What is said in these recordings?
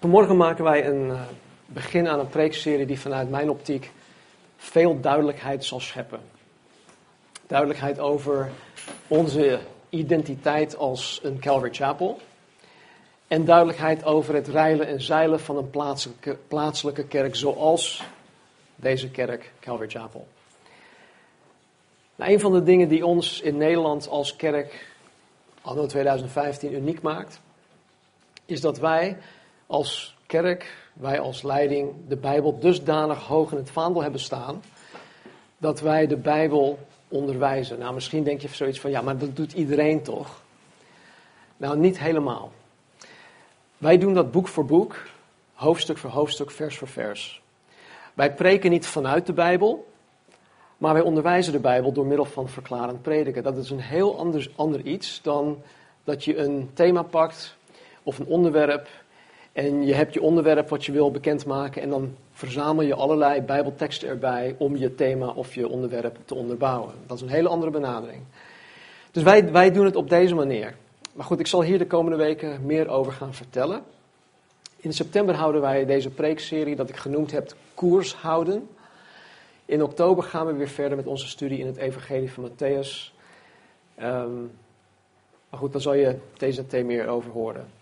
Vanmorgen maken wij een uh, begin aan een preekserie die vanuit mijn optiek veel duidelijkheid zal scheppen. Duidelijkheid over onze identiteit als een Calvary Chapel. En duidelijkheid over het reilen en zeilen van een plaatselijke, plaatselijke kerk zoals deze kerk, Calvary Chapel. Nou, een van de dingen die ons in Nederland als kerk anno 2015 uniek maakt, is dat wij als kerk, wij als leiding, de Bijbel dusdanig hoog in het vaandel hebben staan, dat wij de Bijbel onderwijzen. Nou, misschien denk je zoiets van, ja, maar dat doet iedereen toch? Nou, niet helemaal. Wij doen dat boek voor boek, hoofdstuk voor hoofdstuk, vers voor vers. Wij preken niet vanuit de Bijbel, maar wij onderwijzen de Bijbel door middel van verklarend prediken. Dat is een heel ander, ander iets dan dat je een thema pakt of een onderwerp en je hebt je onderwerp wat je wil bekendmaken en dan verzamel je allerlei bijbelteksten erbij om je thema of je onderwerp te onderbouwen. Dat is een hele andere benadering. Dus wij, wij doen het op deze manier. Maar goed, ik zal hier de komende weken meer over gaan vertellen. In september houden wij deze preekserie dat ik genoemd heb Koers houden. In oktober gaan we weer verder met onze studie in het Evangelie van Matthäus. Um, maar goed, daar zal je TZT meer over horen.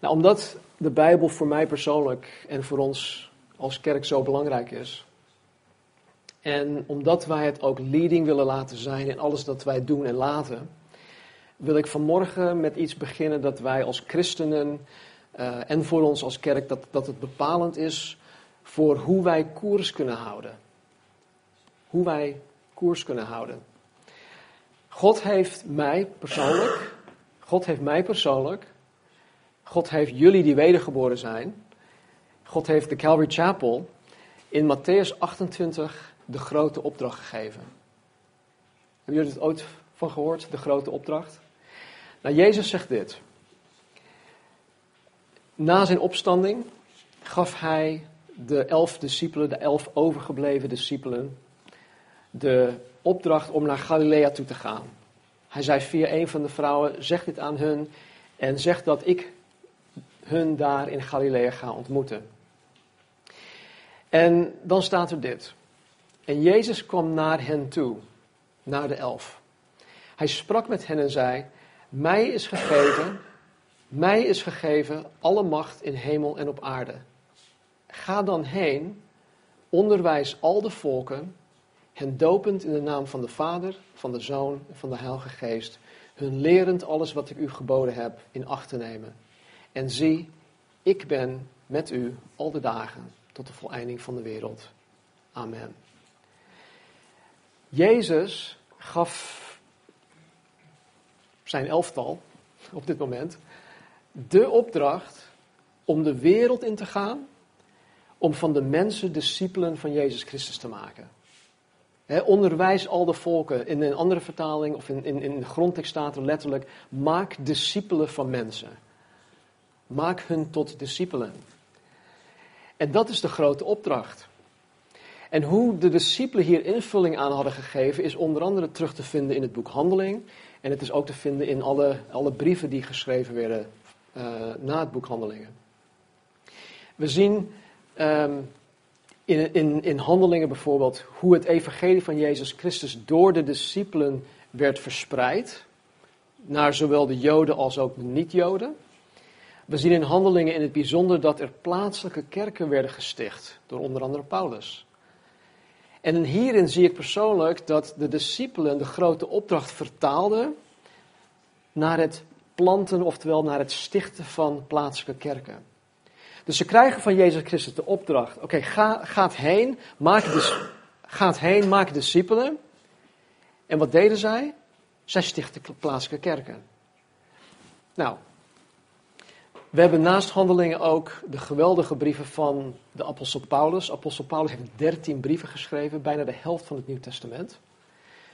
Nou, omdat de Bijbel voor mij persoonlijk en voor ons als kerk zo belangrijk is. En omdat wij het ook leading willen laten zijn in alles dat wij doen en laten, wil ik vanmorgen met iets beginnen dat wij als christenen uh, en voor ons als kerk, dat, dat het bepalend is voor hoe wij koers kunnen houden. Hoe wij koers kunnen houden. God heeft mij persoonlijk, God heeft mij persoonlijk God heeft jullie die wedergeboren zijn, God heeft de Calvary Chapel in Matthäus 28 de grote opdracht gegeven. Hebben jullie het ooit van gehoord, de grote opdracht? Nou, Jezus zegt dit. Na zijn opstanding gaf hij de elf discipelen, de elf overgebleven discipelen, de opdracht om naar Galilea toe te gaan. Hij zei via een van de vrouwen, zeg dit aan hun en zeg dat ik hun daar in Galilea gaan ontmoeten. En dan staat er dit. En Jezus kwam naar hen toe, naar de elf. Hij sprak met hen en zei: Mij is gegeven, mij is gegeven alle macht in hemel en op aarde. Ga dan heen, onderwijs al de volken, hen dopend in de naam van de Vader, van de Zoon en van de Heilige Geest, hun lerend alles wat ik u geboden heb in acht te nemen. En zie, ik ben met u al de dagen tot de voleinding van de wereld. Amen. Jezus gaf zijn elftal op dit moment de opdracht om de wereld in te gaan, om van de mensen discipelen van Jezus Christus te maken. onderwijs al de volken. In een andere vertaling of in, in, in de grondtekst staat er letterlijk: maak discipelen van mensen. Maak hun tot discipelen. En dat is de grote opdracht. En hoe de discipelen hier invulling aan hadden gegeven, is onder andere terug te vinden in het boek Handeling. En het is ook te vinden in alle, alle brieven die geschreven werden uh, na het boek Handelingen. We zien um, in, in, in Handelingen bijvoorbeeld hoe het evangelie van Jezus Christus door de discipelen werd verspreid. Naar zowel de Joden als ook de niet-Joden. We zien in handelingen in het bijzonder dat er plaatselijke kerken werden gesticht, door onder andere Paulus. En hierin zie ik persoonlijk dat de discipelen de grote opdracht vertaalden naar het planten, oftewel naar het stichten van plaatselijke kerken. Dus ze krijgen van Jezus Christus de opdracht: oké, ga, gaat heen, maak gaat heen, maak discipelen. En wat deden zij? Zij stichten plaatselijke kerken. Nou, we hebben naast handelingen ook de geweldige brieven van de apostel Paulus. Apostel Paulus heeft dertien brieven geschreven, bijna de helft van het Nieuw Testament.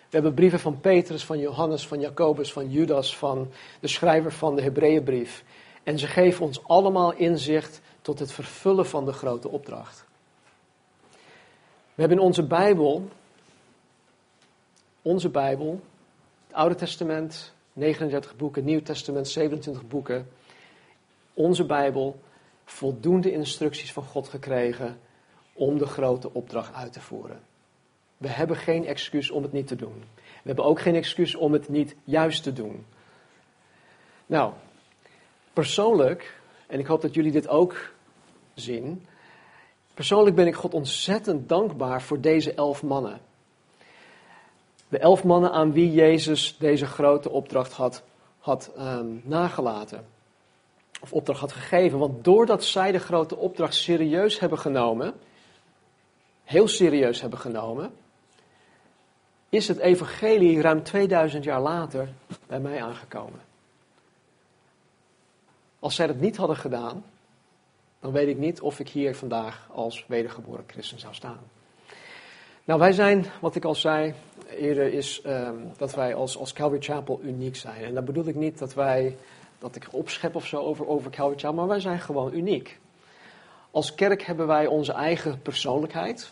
We hebben brieven van Petrus, van Johannes, van Jacobus, van Judas, van de schrijver van de Hebreeënbrief. En ze geven ons allemaal inzicht tot het vervullen van de grote opdracht. We hebben in onze Bijbel, onze Bijbel, het Oude Testament, 39 boeken, Nieuw Testament, 27 boeken onze Bijbel voldoende instructies van God gekregen om de grote opdracht uit te voeren. We hebben geen excuus om het niet te doen. We hebben ook geen excuus om het niet juist te doen. Nou, persoonlijk, en ik hoop dat jullie dit ook zien. Persoonlijk ben ik God ontzettend dankbaar voor deze elf mannen. De elf mannen aan wie Jezus deze grote opdracht had, had ehm, nagelaten. Of opdracht had gegeven. Want doordat zij de grote opdracht serieus hebben genomen, heel serieus hebben genomen, is het evangelie ruim 2000 jaar later bij mij aangekomen. Als zij dat niet hadden gedaan, dan weet ik niet of ik hier vandaag als wedergeboren christen zou staan. Nou, wij zijn, wat ik al zei eerder, is ehm, dat wij als, als Calvary Chapel uniek zijn. En dat bedoel ik niet dat wij, dat ik opschep of zo over, over Chapel, maar wij zijn gewoon uniek. Als kerk hebben wij onze eigen persoonlijkheid.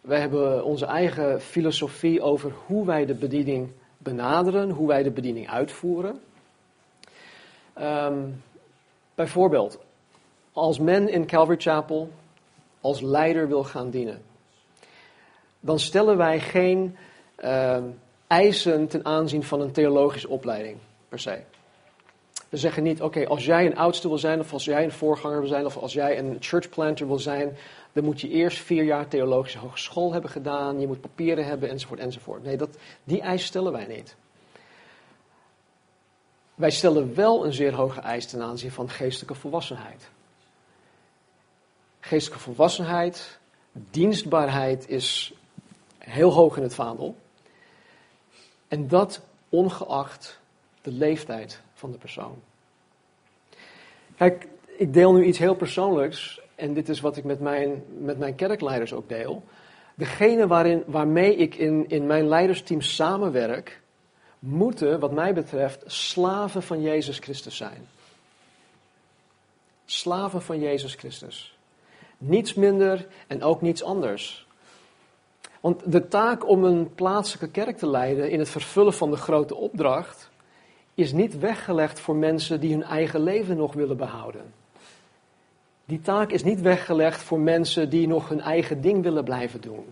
Wij hebben onze eigen filosofie over hoe wij de bediening benaderen, hoe wij de bediening uitvoeren. Um, bijvoorbeeld, als men in Calvary Chapel als leider wil gaan dienen, dan stellen wij geen uh, eisen ten aanzien van een theologische opleiding, per se. We zeggen niet, oké, als jij een oudste wil zijn, of als jij een voorganger wil zijn, of als jij een church planter wil zijn, dan moet je eerst vier jaar theologische hogeschool hebben gedaan, je moet papieren hebben, enzovoort, enzovoort. Nee, dat, die eis stellen wij niet. Wij stellen wel een zeer hoge eis ten aanzien van geestelijke volwassenheid. Geestelijke volwassenheid, dienstbaarheid is heel hoog in het vaandel. En dat ongeacht de leeftijd van de persoon. Kijk, ik deel nu iets heel persoonlijks. En dit is wat ik met mijn, met mijn kerkleiders ook deel. Degene waarin, waarmee ik in, in mijn leidersteam samenwerk, moeten, wat mij betreft, slaven van Jezus Christus zijn. Slaven van Jezus Christus. Niets minder en ook niets anders. Want de taak om een plaatselijke kerk te leiden in het vervullen van de grote opdracht is niet weggelegd voor mensen die hun eigen leven nog willen behouden. Die taak is niet weggelegd voor mensen die nog hun eigen ding willen blijven doen.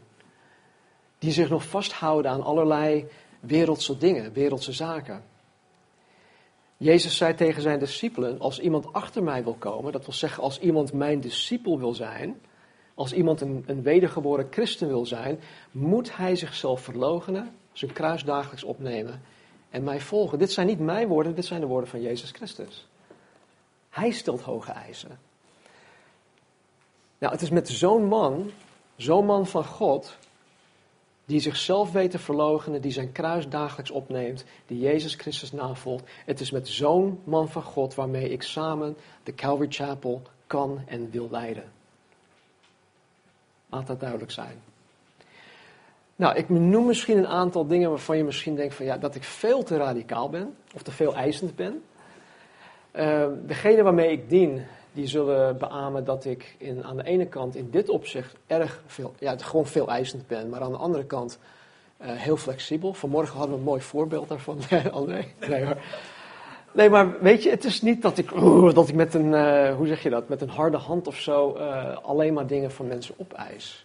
Die zich nog vasthouden aan allerlei wereldse dingen, wereldse zaken. Jezus zei tegen zijn discipelen: Als iemand achter mij wil komen, dat wil zeggen als iemand mijn discipel wil zijn, als iemand een, een wedergeboren christen wil zijn, moet hij zichzelf verloochenen, zijn kruis dagelijks opnemen en mij volgen. Dit zijn niet mijn woorden, dit zijn de woorden van Jezus Christus. Hij stelt hoge eisen. Nou, het is met zo'n man, zo'n man van God, die zichzelf weet te verloochenen, die zijn kruis dagelijks opneemt, die Jezus Christus navolgt. Het is met zo'n man van God waarmee ik samen de Calvary Chapel kan en wil leiden. Laat dat duidelijk zijn. Nou, ik noem misschien een aantal dingen waarvan je misschien denkt van ja, dat ik veel te radicaal ben of te veel eisend ben. Uh, degene waarmee ik dien, die zullen beamen dat ik in, aan de ene kant in dit opzicht erg veel, ja, gewoon veel eisend ben, maar aan de andere kant uh, heel flexibel. Vanmorgen hadden we een mooi voorbeeld daarvan. André? Nee. Nee, maar weet je, het is niet dat ik, dat ik met een, uh, hoe zeg je dat, met een harde hand of zo alleen maar dingen van mensen opeis.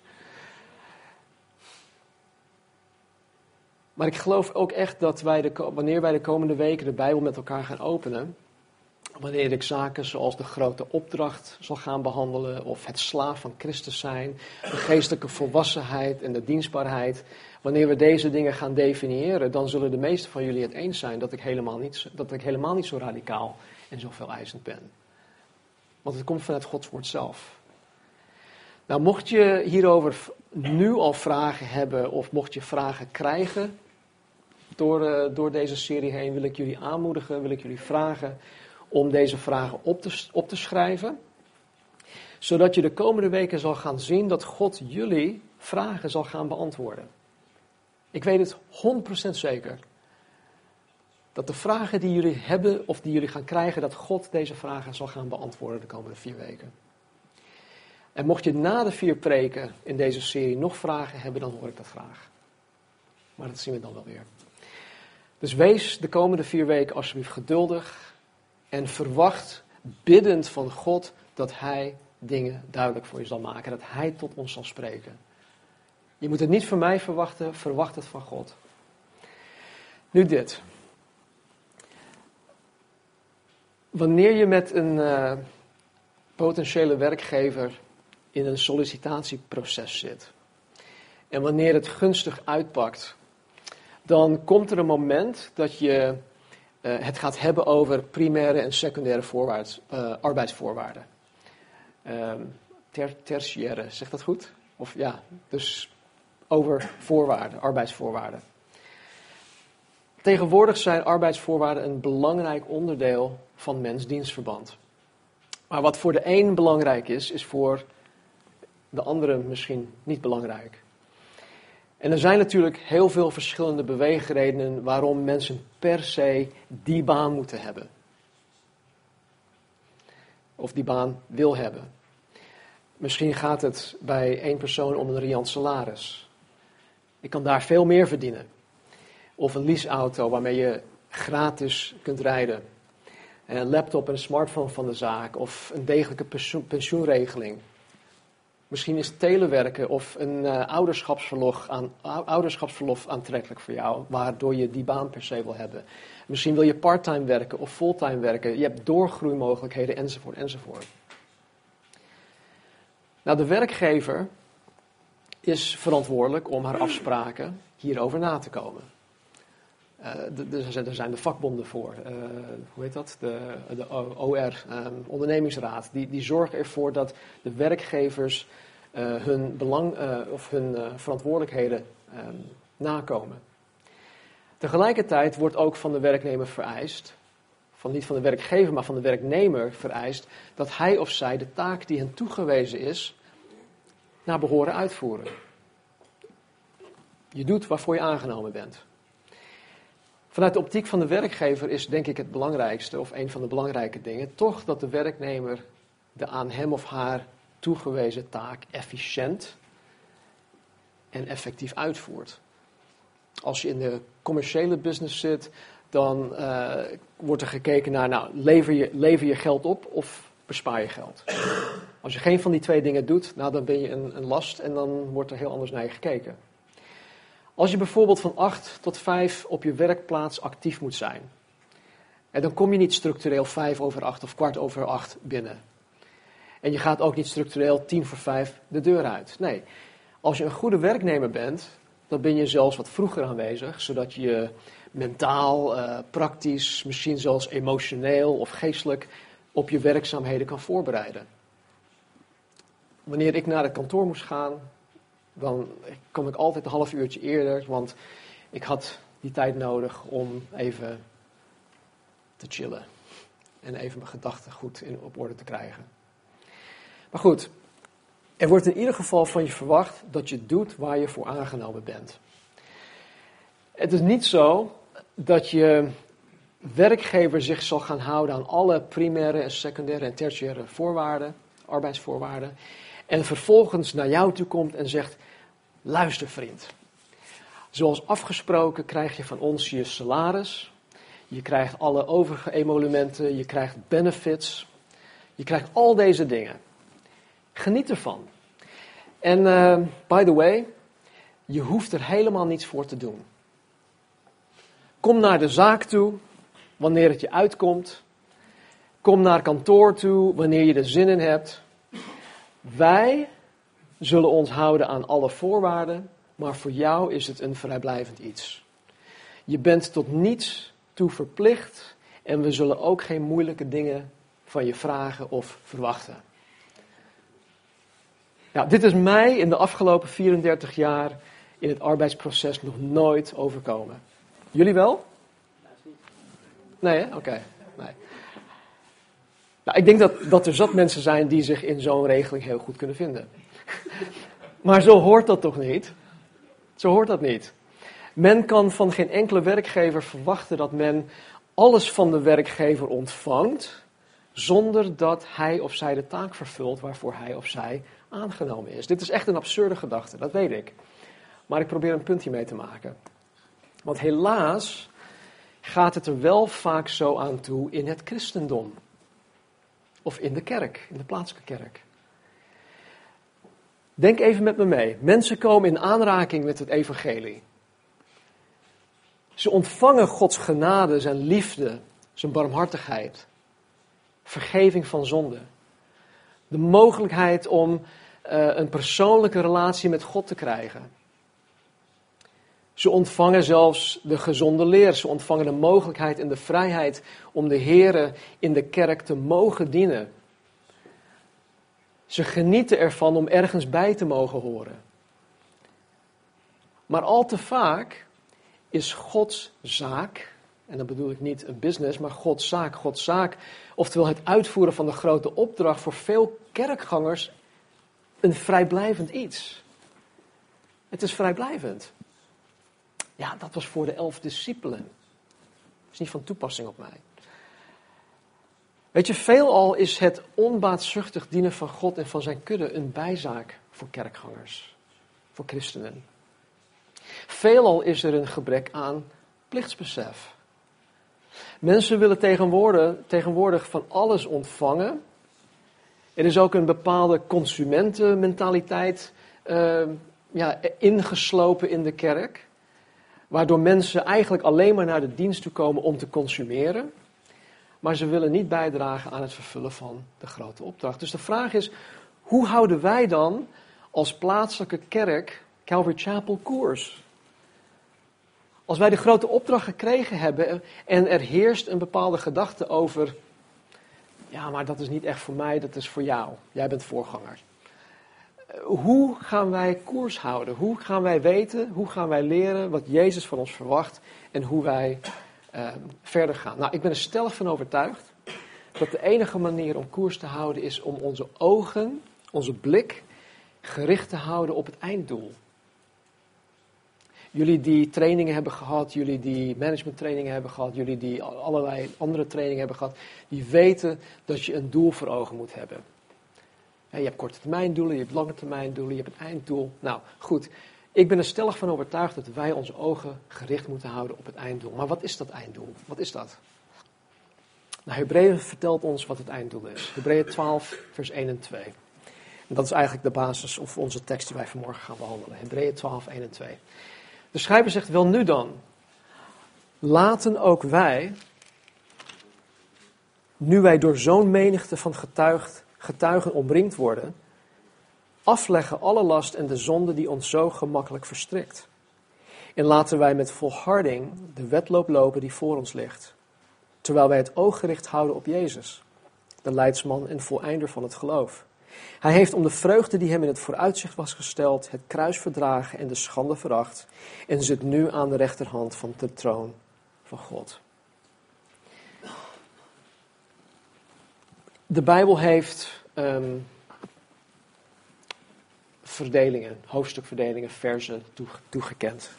Maar ik geloof ook echt dat wij wanneer wij de komende weken de Bijbel met elkaar gaan openen, wanneer ik zaken zoals de grote opdracht zal gaan behandelen, of het slaaf van Christus zijn, de geestelijke volwassenheid en de dienstbaarheid, wanneer we deze dingen gaan definiëren, dan zullen de meesten van jullie het eens zijn dat ik helemaal niet, dat ik helemaal niet zo radicaal en zo veel eisend ben. Want het komt vanuit Gods woord zelf. Nou, mocht je hierover nu al vragen hebben of mocht je vragen krijgen door, uh, door deze serie heen, wil ik jullie aanmoedigen, wil ik jullie vragen om deze vragen op te, op te schrijven. Zodat je de komende weken zal gaan zien dat God jullie vragen zal gaan beantwoorden. Ik weet het 100% zeker. Dat de vragen die jullie hebben of die jullie gaan krijgen, dat God deze vragen zal gaan beantwoorden de komende vier weken. En mocht je na de vier preken in deze serie nog vragen hebben, dan hoor ik dat graag. Maar dat zien we dan wel weer. Dus wees de komende vier weken alsjeblieft geduldig en verwacht biddend van God dat Hij dingen duidelijk voor je zal maken. Dat Hij tot ons zal spreken. Je moet het niet van mij verwachten, verwacht het van God. Nu dit. Wanneer je met een uh, potentiële werkgever in een sollicitatieproces zit. En wanneer het gunstig uitpakt, dan komt er een moment dat je uh, het gaat hebben over primaire en secundaire uh, arbeidsvoorwaarden. Ter, tertiaire, zegt dat goed? Of ja, dus over voorwaarden, arbeidsvoorwaarden. Tegenwoordig zijn arbeidsvoorwaarden een belangrijk onderdeel van mensdienstverband. Maar wat voor de een belangrijk is, is voor de andere misschien niet belangrijk. En er zijn natuurlijk heel veel verschillende beweegredenen waarom mensen per se die baan moeten hebben. Of die baan wil hebben. Misschien gaat het bij één persoon om een riant salaris. Ik kan daar veel meer verdienen. Of een leaseauto waarmee je gratis kunt rijden. Een laptop en een smartphone van de zaak. Of een degelijke pensioenregeling. Misschien is telewerken of een uh, ouderschapsverlof, aan, ouderschapsverlof aantrekkelijk voor jou, waardoor je die baan per se wil hebben. Misschien wil je parttime werken of fulltime werken. Je hebt doorgroeimogelijkheden enzovoort enzovoort. Nou, de werkgever is verantwoordelijk om haar afspraken hierover na te komen. Uh, er zijn de vakbonden voor. Uh, hoe heet dat? De, de OR, um, ondernemingsraad. Die, die zorgen ervoor dat de werkgevers uh, hun, belang, of hun verantwoordelijkheden um, nakomen. Tegelijkertijd wordt ook van de werknemer vereist, van niet van de werkgever, maar van de werknemer vereist, dat hij of zij de taak die hen toegewezen is, naar behoren uitvoeren. Je doet waarvoor je aangenomen bent. Vanuit de optiek van de werkgever is denk ik het belangrijkste, of een van de belangrijke dingen, toch dat de werknemer de aan hem of haar toegewezen taak efficiënt en effectief uitvoert. Als je in de commerciële business zit, dan uh, wordt er gekeken naar, nou, lever je, lever je geld op of bespaar je geld. Als je geen van die twee dingen doet, nou, dan ben je een, een last en dan wordt er heel anders naar je gekeken. Als je bijvoorbeeld van 8 tot 5 op je werkplaats actief moet zijn, en dan kom je niet structureel 5 over 8 of kwart over 8 binnen. En je gaat ook niet structureel 10 voor 5 de deur uit. Nee, als je een goede werknemer bent, dan ben je zelfs wat vroeger aanwezig, zodat je mentaal, uh, praktisch, misschien zelfs emotioneel of geestelijk op je werkzaamheden kan voorbereiden. Wanneer ik naar het kantoor moest gaan, dan kom ik altijd een half uurtje eerder, want ik had die tijd nodig om even te chillen. En even mijn gedachten goed in, op orde te krijgen. Maar goed, er wordt in ieder geval van je verwacht dat je doet waar je voor aangenomen bent. Het is niet zo dat je werkgever zich zal gaan houden aan alle primaire en secundaire en tertiaire voorwaarden, arbeidsvoorwaarden, en vervolgens naar jou toe komt en zegt: Luister, vriend. Zoals afgesproken krijg je van ons je salaris. Je krijgt alle overige emolumenten. Je krijgt benefits. Je krijgt al deze dingen. Geniet ervan. En uh, by the way, je hoeft er helemaal niets voor te doen. Kom naar de zaak toe wanneer het je uitkomt. Kom naar kantoor toe wanneer je er zin in hebt. Wij zullen ons houden aan alle voorwaarden, maar voor jou is het een vrijblijvend iets. Je bent tot niets toe verplicht en we zullen ook geen moeilijke dingen van je vragen of verwachten. Ja, dit is mij in de afgelopen 34 jaar in het arbeidsproces nog nooit overkomen. Jullie wel? Nee? Oké. Nee. Nou, ik denk dat, dat er zat mensen zijn die zich in zo'n regeling heel goed kunnen vinden. Maar zo hoort dat toch niet? Zo hoort dat niet. Men kan van geen enkele werkgever verwachten dat men alles van de werkgever ontvangt, zonder dat hij of zij de taak vervult waarvoor hij of zij aangenomen is. Dit is echt een absurde gedachte, dat weet ik. Maar ik probeer een puntje mee te maken. Want helaas gaat het er wel vaak zo aan toe in het christendom. of in de kerk, in de plaatselijke kerk. Denk even met me mee. Mensen komen in aanraking met het evangelie. Ze ontvangen Gods genade, zijn liefde, zijn barmhartigheid, vergeving van zonde. De mogelijkheid om uh, een persoonlijke relatie met God te krijgen. Ze ontvangen zelfs de gezonde leer. Ze ontvangen de mogelijkheid en de vrijheid om de Here in de kerk te mogen dienen. Ze genieten ervan om ergens bij te mogen horen. Maar al te vaak is Gods zaak, en dan bedoel ik niet een business, maar Gods zaak, Gods zaak, oftewel het uitvoeren van de grote opdracht voor veel kerkgangers een vrijblijvend iets. Het is vrijblijvend. Ja, dat was voor de elf discipelen. Dat is niet van toepassing op mij. Weet je, veelal is het onbaatzuchtig dienen van God en van zijn kudde een bijzaak voor kerkgangers, voor christenen. Veelal is er een gebrek aan plichtsbesef. Mensen willen tegenwoordig, tegenwoordig van alles ontvangen. Er is ook een bepaalde consumentenmentaliteit uh, ja, ingeslopen in de kerk. Waardoor mensen eigenlijk alleen maar naar de dienst toe komen om te consumeren. Maar ze willen niet bijdragen aan het vervullen van de grote opdracht. Dus de vraag is, hoe houden wij dan als plaatselijke kerk Calvary Chapel koers? Als wij de grote opdracht gekregen hebben en er heerst een bepaalde gedachte over, ja, maar dat is niet echt voor mij, dat is voor jou. Jij bent voorganger. Hoe gaan wij koers houden? Hoe gaan wij weten, hoe gaan wij leren wat Jezus van ons verwacht en hoe wij uh, verder gaan? Nou, ik ben er stellig van overtuigd dat de enige manier om koers te houden is om onze ogen, onze blik gericht te houden op het einddoel. Jullie die trainingen hebben gehad, jullie die managementtrainingen hebben gehad, jullie die allerlei andere trainingen hebben gehad, die weten dat je een doel voor ogen moet hebben. Je hebt korte termijn doelen, je hebt lange termijn doelen, je hebt een einddoel. Nou, goed. Ik ben er stellig van overtuigd dat wij onze ogen gericht moeten houden op het einddoel. Maar wat is dat einddoel? Wat is dat? Nou, Hebreeën vertelt ons wat het einddoel is. Hebreeën 12, vers 1 en 2. En dat is eigenlijk de basis of onze tekst die wij vanmorgen gaan behandelen. Hebreeën 12, 1 en 2. De schrijver zegt, wel nu dan, laten ook wij, nu wij door zo'n menigte van getuigen omringd worden, afleggen alle last en de zonde die ons zo gemakkelijk verstrikt. En laten wij met volharding de wedloop lopen die voor ons ligt, terwijl wij het oog gericht houden op Jezus, de leidsman en voleinder van het geloof. Hij heeft om de vreugde die hem in het vooruitzicht was gesteld, het kruis verdragen en de schande veracht, en zit nu aan de rechterhand van de troon van God. De Bijbel heeft um, verdelingen, hoofdstukverdelingen, versen toegekend.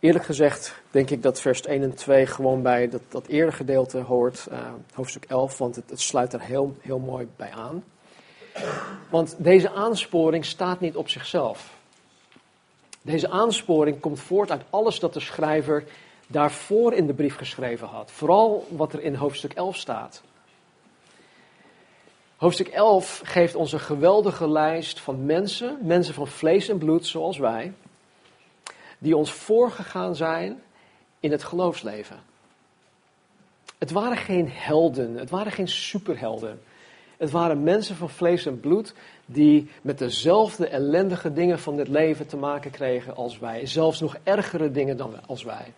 Eerlijk gezegd denk ik dat vers 1 en 2 gewoon bij dat, dat eerder gedeelte hoort, uh, hoofdstuk 11, want het, het sluit er heel, heel mooi bij aan. Want deze aansporing staat niet op zichzelf. Deze aansporing komt voort uit alles dat de schrijver daarvoor in de brief geschreven had. Vooral wat er in hoofdstuk 11 staat. Hoofdstuk 11 geeft ons een geweldige lijst van mensen, mensen van vlees en bloed zoals wij, die ons voorgegaan zijn in het geloofsleven. Het waren geen helden, het waren geen superhelden. Het waren mensen van vlees en bloed die met dezelfde ellendige dingen van dit leven te maken kregen als wij. Zelfs nog ergere dingen dan als wij.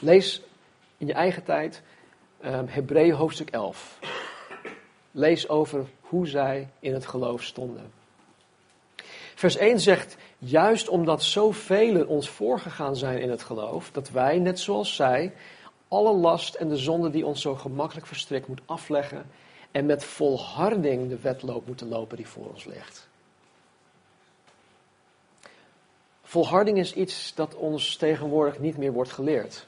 Lees in je eigen tijd um, Hebreeën hoofdstuk 11. Lees over hoe zij in het geloof stonden. Vers 1 zegt, juist omdat zoveel ons voorgegaan zijn in het geloof, dat wij, net zoals zij, alle last en de zonde die ons zo gemakkelijk verstrikt, moet afleggen en met volharding de wedloop moeten lopen die voor ons ligt. Volharding is iets dat ons tegenwoordig niet meer wordt geleerd.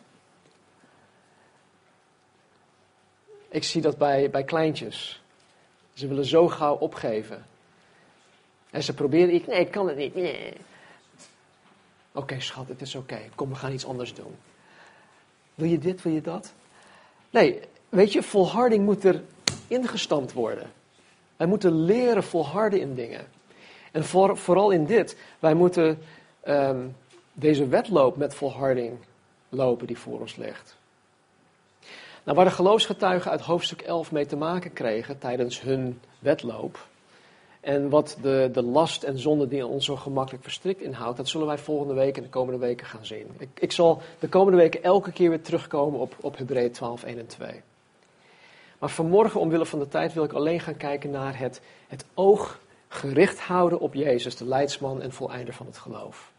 Ik zie dat bij, bij kleintjes. Ze willen zo gauw opgeven. En ze proberen, ik, nee, ik kan het niet. Nee. Oké, schat, het is oké. Kom, we gaan iets anders doen. Wil je dit, wil je dat? Nee, weet je, volharding moet er ingestampt worden. Wij moeten leren volharden in dingen. En voor, vooral in dit, wij moeten ehm, deze wedloop met volharding lopen die voor ons ligt. Nou, waar de geloofsgetuigen uit hoofdstuk 11 mee te maken kregen tijdens hun wedloop, en wat de, de last en zonde die ons zo gemakkelijk verstrikt inhoudt, dat zullen wij volgende week en de komende weken gaan zien. Ik, ik zal de komende weken elke keer weer terugkomen op, op Hebreeën 12, 1 en 2. Maar vanmorgen, omwille van de tijd, wil ik alleen gaan kijken naar het, het oog gericht houden op Jezus, de leidsman en voleinder van het geloof.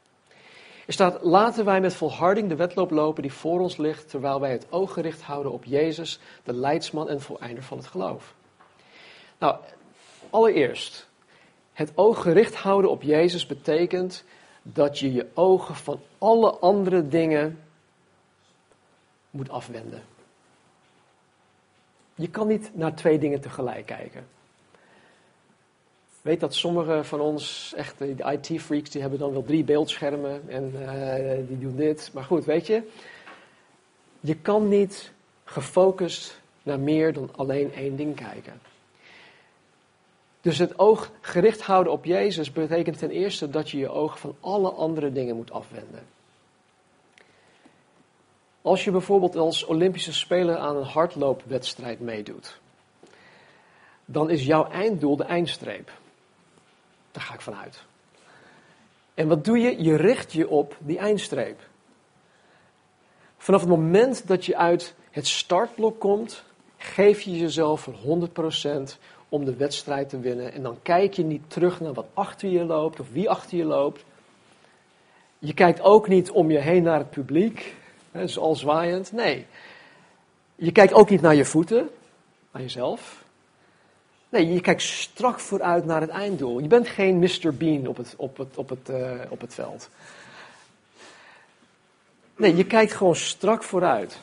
Er staat, laten wij met volharding de wedloop lopen die voor ons ligt, terwijl wij het oog gericht houden op Jezus, de leidsman en voleinder van het geloof. Nou, allereerst, het oog gericht houden op Jezus betekent dat je je ogen van alle andere dingen moet afwenden. Je kan niet naar twee dingen tegelijk kijken. Weet dat sommige van ons, echt de IT-freaks, die hebben dan wel drie beeldschermen en uh, die doen dit. Maar goed, weet je, je kan niet gefocust naar meer dan alleen één ding kijken. Dus het oog gericht houden op Jezus betekent ten eerste dat je je oog van alle andere dingen moet afwenden. Als je bijvoorbeeld als Olympische speler aan een hardloopwedstrijd meedoet, dan is jouw einddoel de eindstreep. Daar ga ik vanuit. En wat doe je? Je richt je op die eindstreep. Vanaf het moment dat je uit het startblok komt, geef je jezelf voor 100% om de wedstrijd te winnen. En dan kijk je niet terug naar wat achter je loopt of wie achter je loopt. Je kijkt ook niet om je heen naar het publiek, hè, al zwaaiend. Nee. Je kijkt ook niet naar je voeten, naar jezelf. Nee, je kijkt strak vooruit naar het einddoel. Je bent geen Mr. Bean op het, op het, op het, uh, op het veld. Nee, je kijkt gewoon strak vooruit.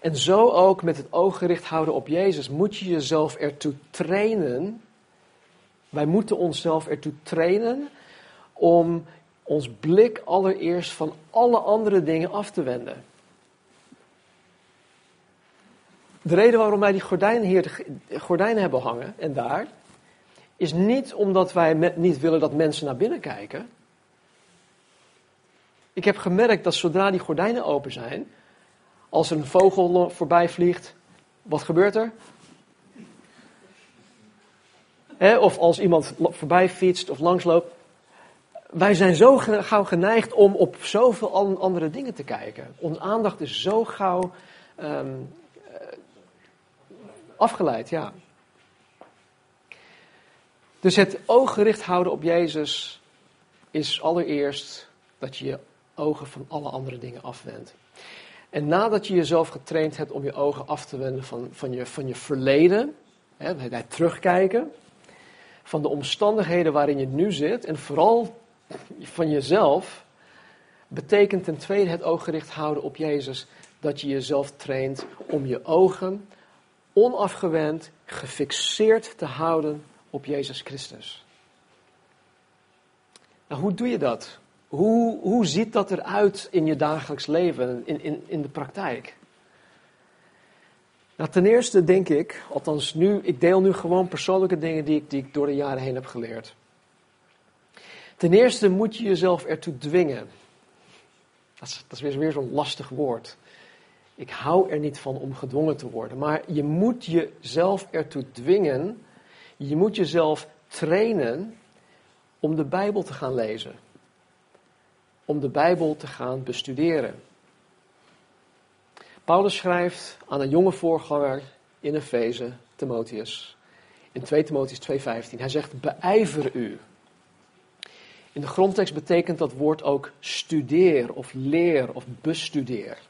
En zo ook met het oog gericht houden op Jezus moet je jezelf ertoe trainen. Wij moeten onszelf ertoe trainen om ons blik allereerst van alle andere dingen af te wenden. De reden waarom wij die gordijnen hier gordijnen hebben hangen en daar, is niet omdat wij niet willen dat mensen naar binnen kijken. Ik heb gemerkt dat zodra die gordijnen open zijn, als er een vogel voorbij vliegt, wat gebeurt er? of als iemand voorbij fietst of langsloopt. Wij zijn zo gauw geneigd om op zoveel andere dingen te kijken. Onze aandacht is zo gauw um, afgeleid, ja. Dus het oog gericht houden op Jezus is allereerst dat je je ogen van alle andere dingen afwendt. En nadat je jezelf getraind hebt om je ogen af te wenden van, van, je, van je verleden, hè, terugkijken, van de omstandigheden waarin je nu zit en vooral van jezelf, betekent ten tweede het oog gericht houden op Jezus dat je jezelf traint om je ogen onafgewend, gefixeerd te houden op Jezus Christus. Nou, hoe doe je dat? Hoe, hoe ziet dat eruit in je dagelijks leven, in, in, in de praktijk? Nou, ten eerste denk ik, althans nu, ik deel nu gewoon persoonlijke dingen die ik, die ik door de jaren heen heb geleerd. Ten eerste moet je jezelf ertoe dwingen. Dat is, dat is weer, weer zo'n lastig woord. Ik hou er niet van om gedwongen te worden. Maar je moet jezelf ertoe dwingen. Je moet jezelf trainen om de Bijbel te gaan lezen. Om de Bijbel te gaan bestuderen. Paulus schrijft aan een jonge voorganger in Efeze, Timotheus. In 2 Timotheus 2:15. Hij zegt: "Beijver u." In de grondtekst betekent dat woord ook studeer of leer of bestudeer.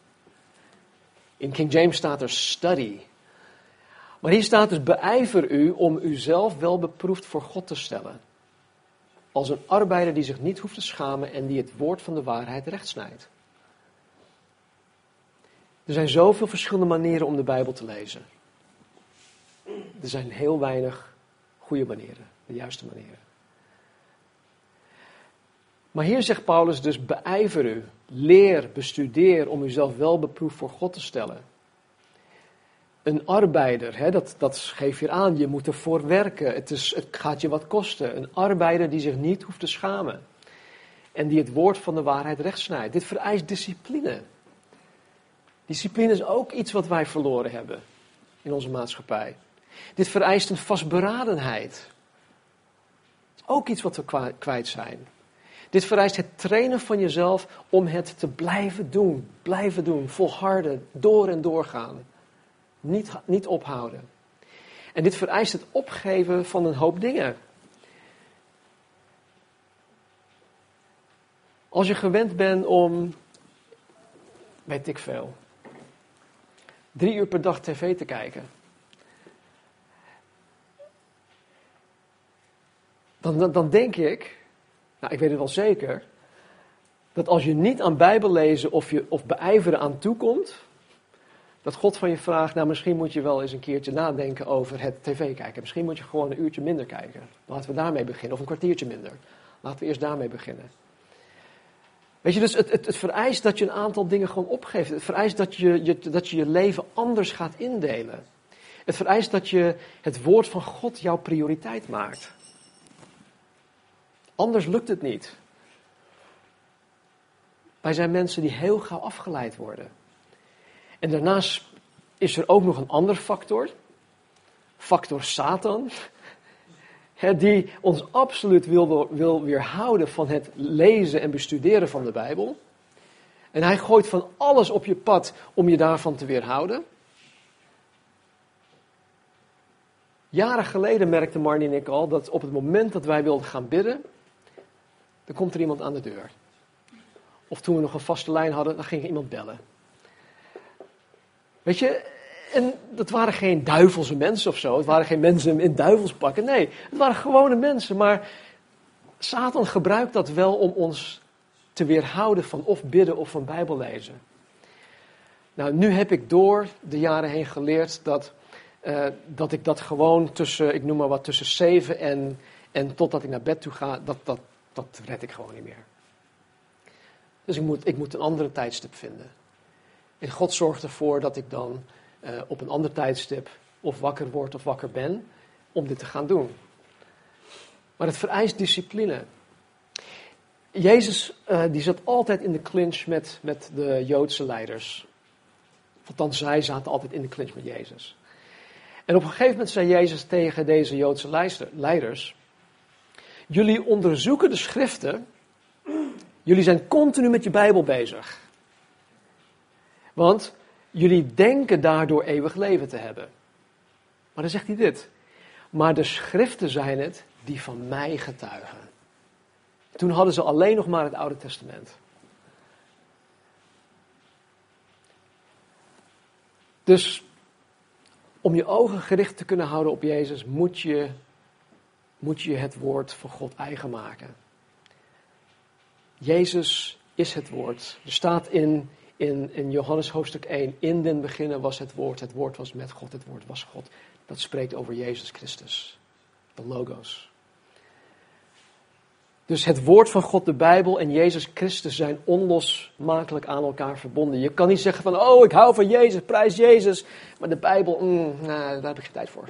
In King James staat er study. Maar hier staat dus beijver u om uzelf wel beproefd voor God te stellen. Als een arbeider die zich niet hoeft te schamen en die het woord van de waarheid rechtsnijdt. Er zijn zoveel verschillende manieren om de Bijbel te lezen. Er zijn heel weinig goede manieren, de juiste manieren. Maar hier zegt Paulus dus beijver u, leer, bestudeer om uzelf wel beproefd voor God te stellen. Een arbeider, hè, dat, dat geef je aan, je moet ervoor werken. Het, is, het gaat je wat kosten. Een arbeider die zich niet hoeft te schamen. En die het woord van de waarheid rechtsnijdt. Dit vereist discipline. Discipline is ook iets wat wij verloren hebben in onze maatschappij. Dit vereist een vastberadenheid. Ook iets wat we kwijt zijn. Dit vereist het trainen van jezelf om het te blijven doen. Blijven doen, volharden, door en doorgaan. Niet, niet ophouden. En dit vereist het opgeven van een hoop dingen. Als je gewend bent om, weet ik veel, drie uur per dag tv te kijken. Dan, dan, dan denk ik, nou ik weet het wel zeker, dat als je niet aan Bijbel lezen of, je, of beijveren aan toekomt, dat God van je vraagt, nou misschien moet je wel eens een keertje nadenken over het tv kijken. Misschien moet je gewoon een uurtje minder kijken. Laten we daarmee beginnen, of een kwartiertje minder. Laten we eerst daarmee beginnen. Weet je, dus het, het, het, vereist dat je een aantal dingen gewoon opgeeft. Het vereist dat je, je, dat je je leven anders gaat indelen. Het vereist dat je het woord van God jouw prioriteit maakt. Anders lukt het niet. Wij zijn mensen die heel gauw afgeleid worden. En daarnaast is er ook nog een ander factor. Factor Satan die ons absoluut wil, wil weerhouden van het lezen en bestuderen van de Bijbel. En hij gooit van alles op je pad om je daarvan te weerhouden. Jaren geleden merkte Marnie en ik al dat op het moment dat wij wilden gaan bidden, dan komt er iemand aan de deur. Of toen we nog een vaste lijn hadden, dan ging iemand bellen. Weet je, en dat waren geen duivelse mensen of zo. Het waren geen mensen in duivelspakken. Nee, het waren gewone mensen. Maar Satan gebruikt dat wel om ons te weerhouden van of bidden of van Bijbel lezen. Nou, nu heb ik door de jaren heen geleerd dat, uh, dat ik dat gewoon tussen, ik noem maar wat, tussen zeven en, en totdat ik naar bed toe ga, dat, dat, dat red ik gewoon niet meer. Dus ik moet, ik moet een andere tijdstip vinden. En God zorgt ervoor dat ik dan uh, op een ander tijdstip of wakker word of wakker ben om dit te gaan doen. Maar het vereist discipline. Jezus uh, die zat altijd in de clinch met, met de Joodse leiders. Althans, zij zaten altijd in de clinch met Jezus. En op een gegeven moment zei Jezus tegen deze Joodse leiders: Jullie onderzoeken de schriften. Jullie zijn continu met je Bijbel bezig. Want Jullie denken daardoor eeuwig leven te hebben. Maar dan zegt hij dit. Maar de schriften zijn het die van mij getuigen. Toen hadden ze alleen nog maar het Oude Testament. Dus om je ogen gericht te kunnen houden op Jezus, moet je, moet je het woord van God eigen maken. Jezus is het woord. Er staat in in, in Johannes hoofdstuk 1, in den beginnen was het woord, het woord was met God, het woord was God. Dat spreekt over Jezus Christus, de logos. Dus het woord van God, de Bijbel en Jezus Christus zijn onlosmakelijk aan elkaar verbonden. Je kan niet zeggen van, oh ik hou van Jezus, prijs Jezus, maar de Bijbel, mm, nou, daar heb ik geen tijd voor.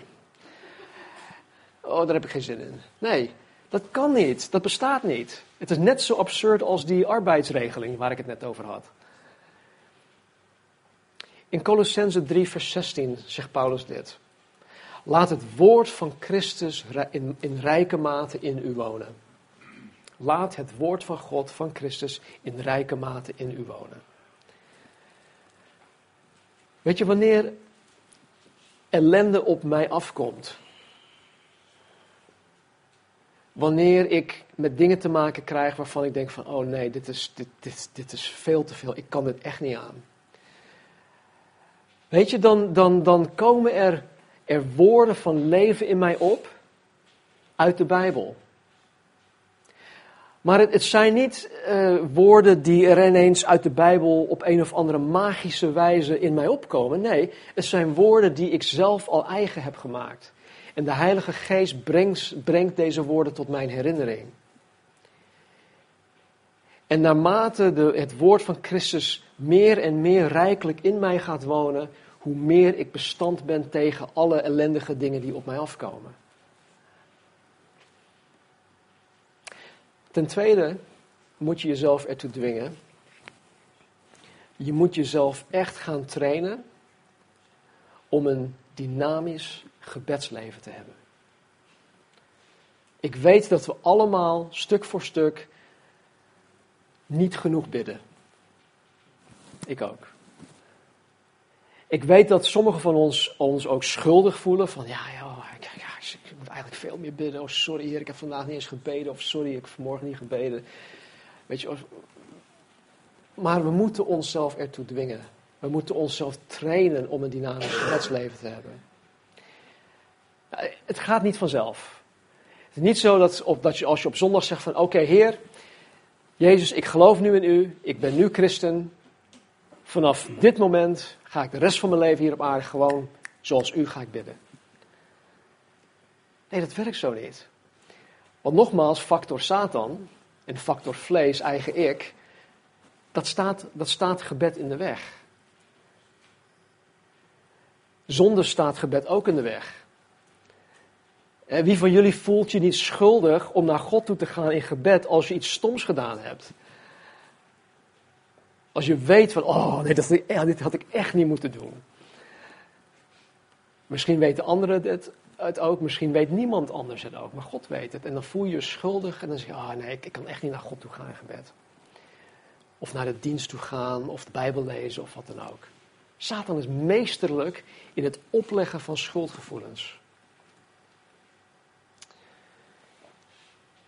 Oh, daar heb ik geen zin in. Nee, dat kan niet, dat bestaat niet. Het is net zo absurd als die arbeidsregeling waar ik het net over had. In Colossense 3, vers 16 zegt Paulus dit. Laat het woord van Christus in, in rijke mate in u wonen. Laat het woord van God, van Christus, in rijke mate in u wonen. Weet je, wanneer ellende op mij afkomt, wanneer ik met dingen te maken krijg waarvan ik denk van, oh nee, dit is, dit, dit, dit is veel te veel, ik kan dit echt niet aan. Weet je, dan, dan, dan komen er, er woorden van leven in mij op uit de Bijbel. Maar het, zijn niet uh, woorden die er ineens uit de Bijbel op een of andere magische wijze in mij opkomen. Nee, het zijn woorden die ik zelf al eigen heb gemaakt. En de Heilige Geest brengt, brengt deze woorden tot mijn herinnering. En naarmate de, het woord van Christus meer en meer rijkelijk in mij gaat wonen, hoe meer ik bestand ben tegen alle ellendige dingen die op mij afkomen. Ten tweede moet je jezelf ertoe dwingen. Je moet jezelf echt gaan trainen om een dynamisch gebedsleven te hebben. Ik weet dat we allemaal stuk voor stuk niet genoeg bidden. Ik ook. Ik weet dat sommigen van ons ons ook schuldig voelen van ja, ja, ja, ik moet eigenlijk veel meer bidden. Oh, sorry heer, ik heb vandaag niet eens gebeden. Of sorry, ik heb vanmorgen niet gebeden. Weet je, maar we moeten onszelf ertoe dwingen. We moeten onszelf trainen om een dynamisch gebedsleven te hebben. Het gaat niet vanzelf. Het is niet zo dat, op, dat je als je op zondag zegt van oké Heer, Jezus, ik geloof nu in u, ik ben nu christen. Vanaf dit moment ga ik de rest van mijn leven hier op aarde gewoon zoals u ga ik bidden. Nee, dat werkt zo niet. Want nogmaals, factor Satan en factor vlees, eigen ik, dat staat, dat staat gebed in de weg. Zonde staat gebed ook in de weg. Wie van jullie voelt je niet schuldig om naar God toe te gaan in gebed als je iets stoms gedaan hebt? Als je weet van, oh nee, dat, dit had ik echt niet moeten doen. Misschien weten anderen het, het ook, misschien weet niemand anders het ook, maar God weet het. En dan voel je je schuldig en dan zeg je, oh nee, ik kan echt niet naar God toe gaan in gebed. Of naar de dienst toe gaan, of de Bijbel lezen, of wat dan ook. Satan is meesterlijk in het opleggen van schuldgevoelens.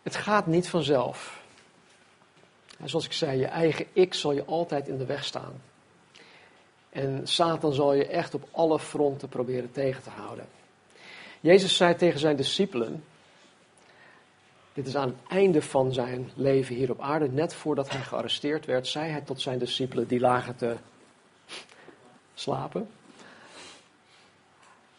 Het gaat niet vanzelf. zoals ik zei, je eigen ik zal je altijd in de weg staan. En Satan zal je echt op alle fronten proberen tegen te houden. Jezus zei tegen zijn discipelen, dit is aan het einde van zijn leven hier op aarde, net voordat hij gearresteerd werd, zei hij tot zijn discipelen, die lagen te slapen.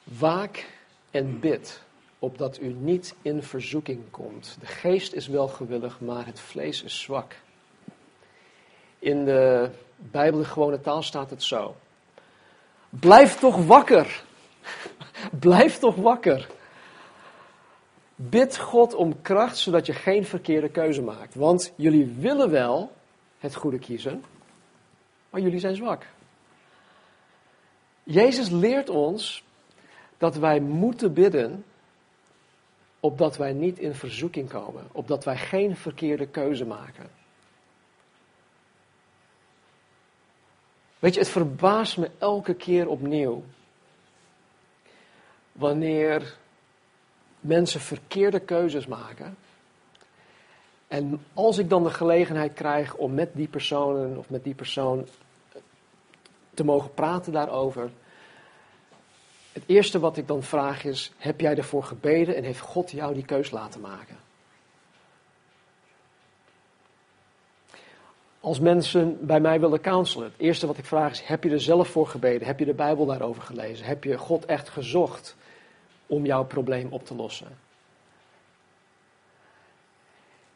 Waak en bid, opdat u niet in verzoeking komt. De geest is wel gewillig, maar het vlees is zwak. In de Bijbel, de gewone taal, staat het zo. Blijf toch wakker. Blijf toch wakker. Bid God om kracht, zodat je geen verkeerde keuze maakt. Want jullie willen wel het goede kiezen, maar jullie zijn zwak. Jezus leert ons dat wij moeten bidden, opdat wij niet in verzoeking komen, opdat wij geen verkeerde keuze maken. Weet je, het verbaast me elke keer opnieuw wanneer mensen verkeerde keuzes maken. En als ik dan de gelegenheid krijg om met die personen of met die persoon te mogen praten daarover. Het eerste wat ik dan vraag is: heb jij ervoor gebeden en heeft God jou die keus laten maken? Als mensen bij mij willen counselen, het eerste wat ik vraag is: heb je er zelf voor gebeden? Heb je de Bijbel daarover gelezen? Heb je God echt gezocht om jouw probleem op te lossen?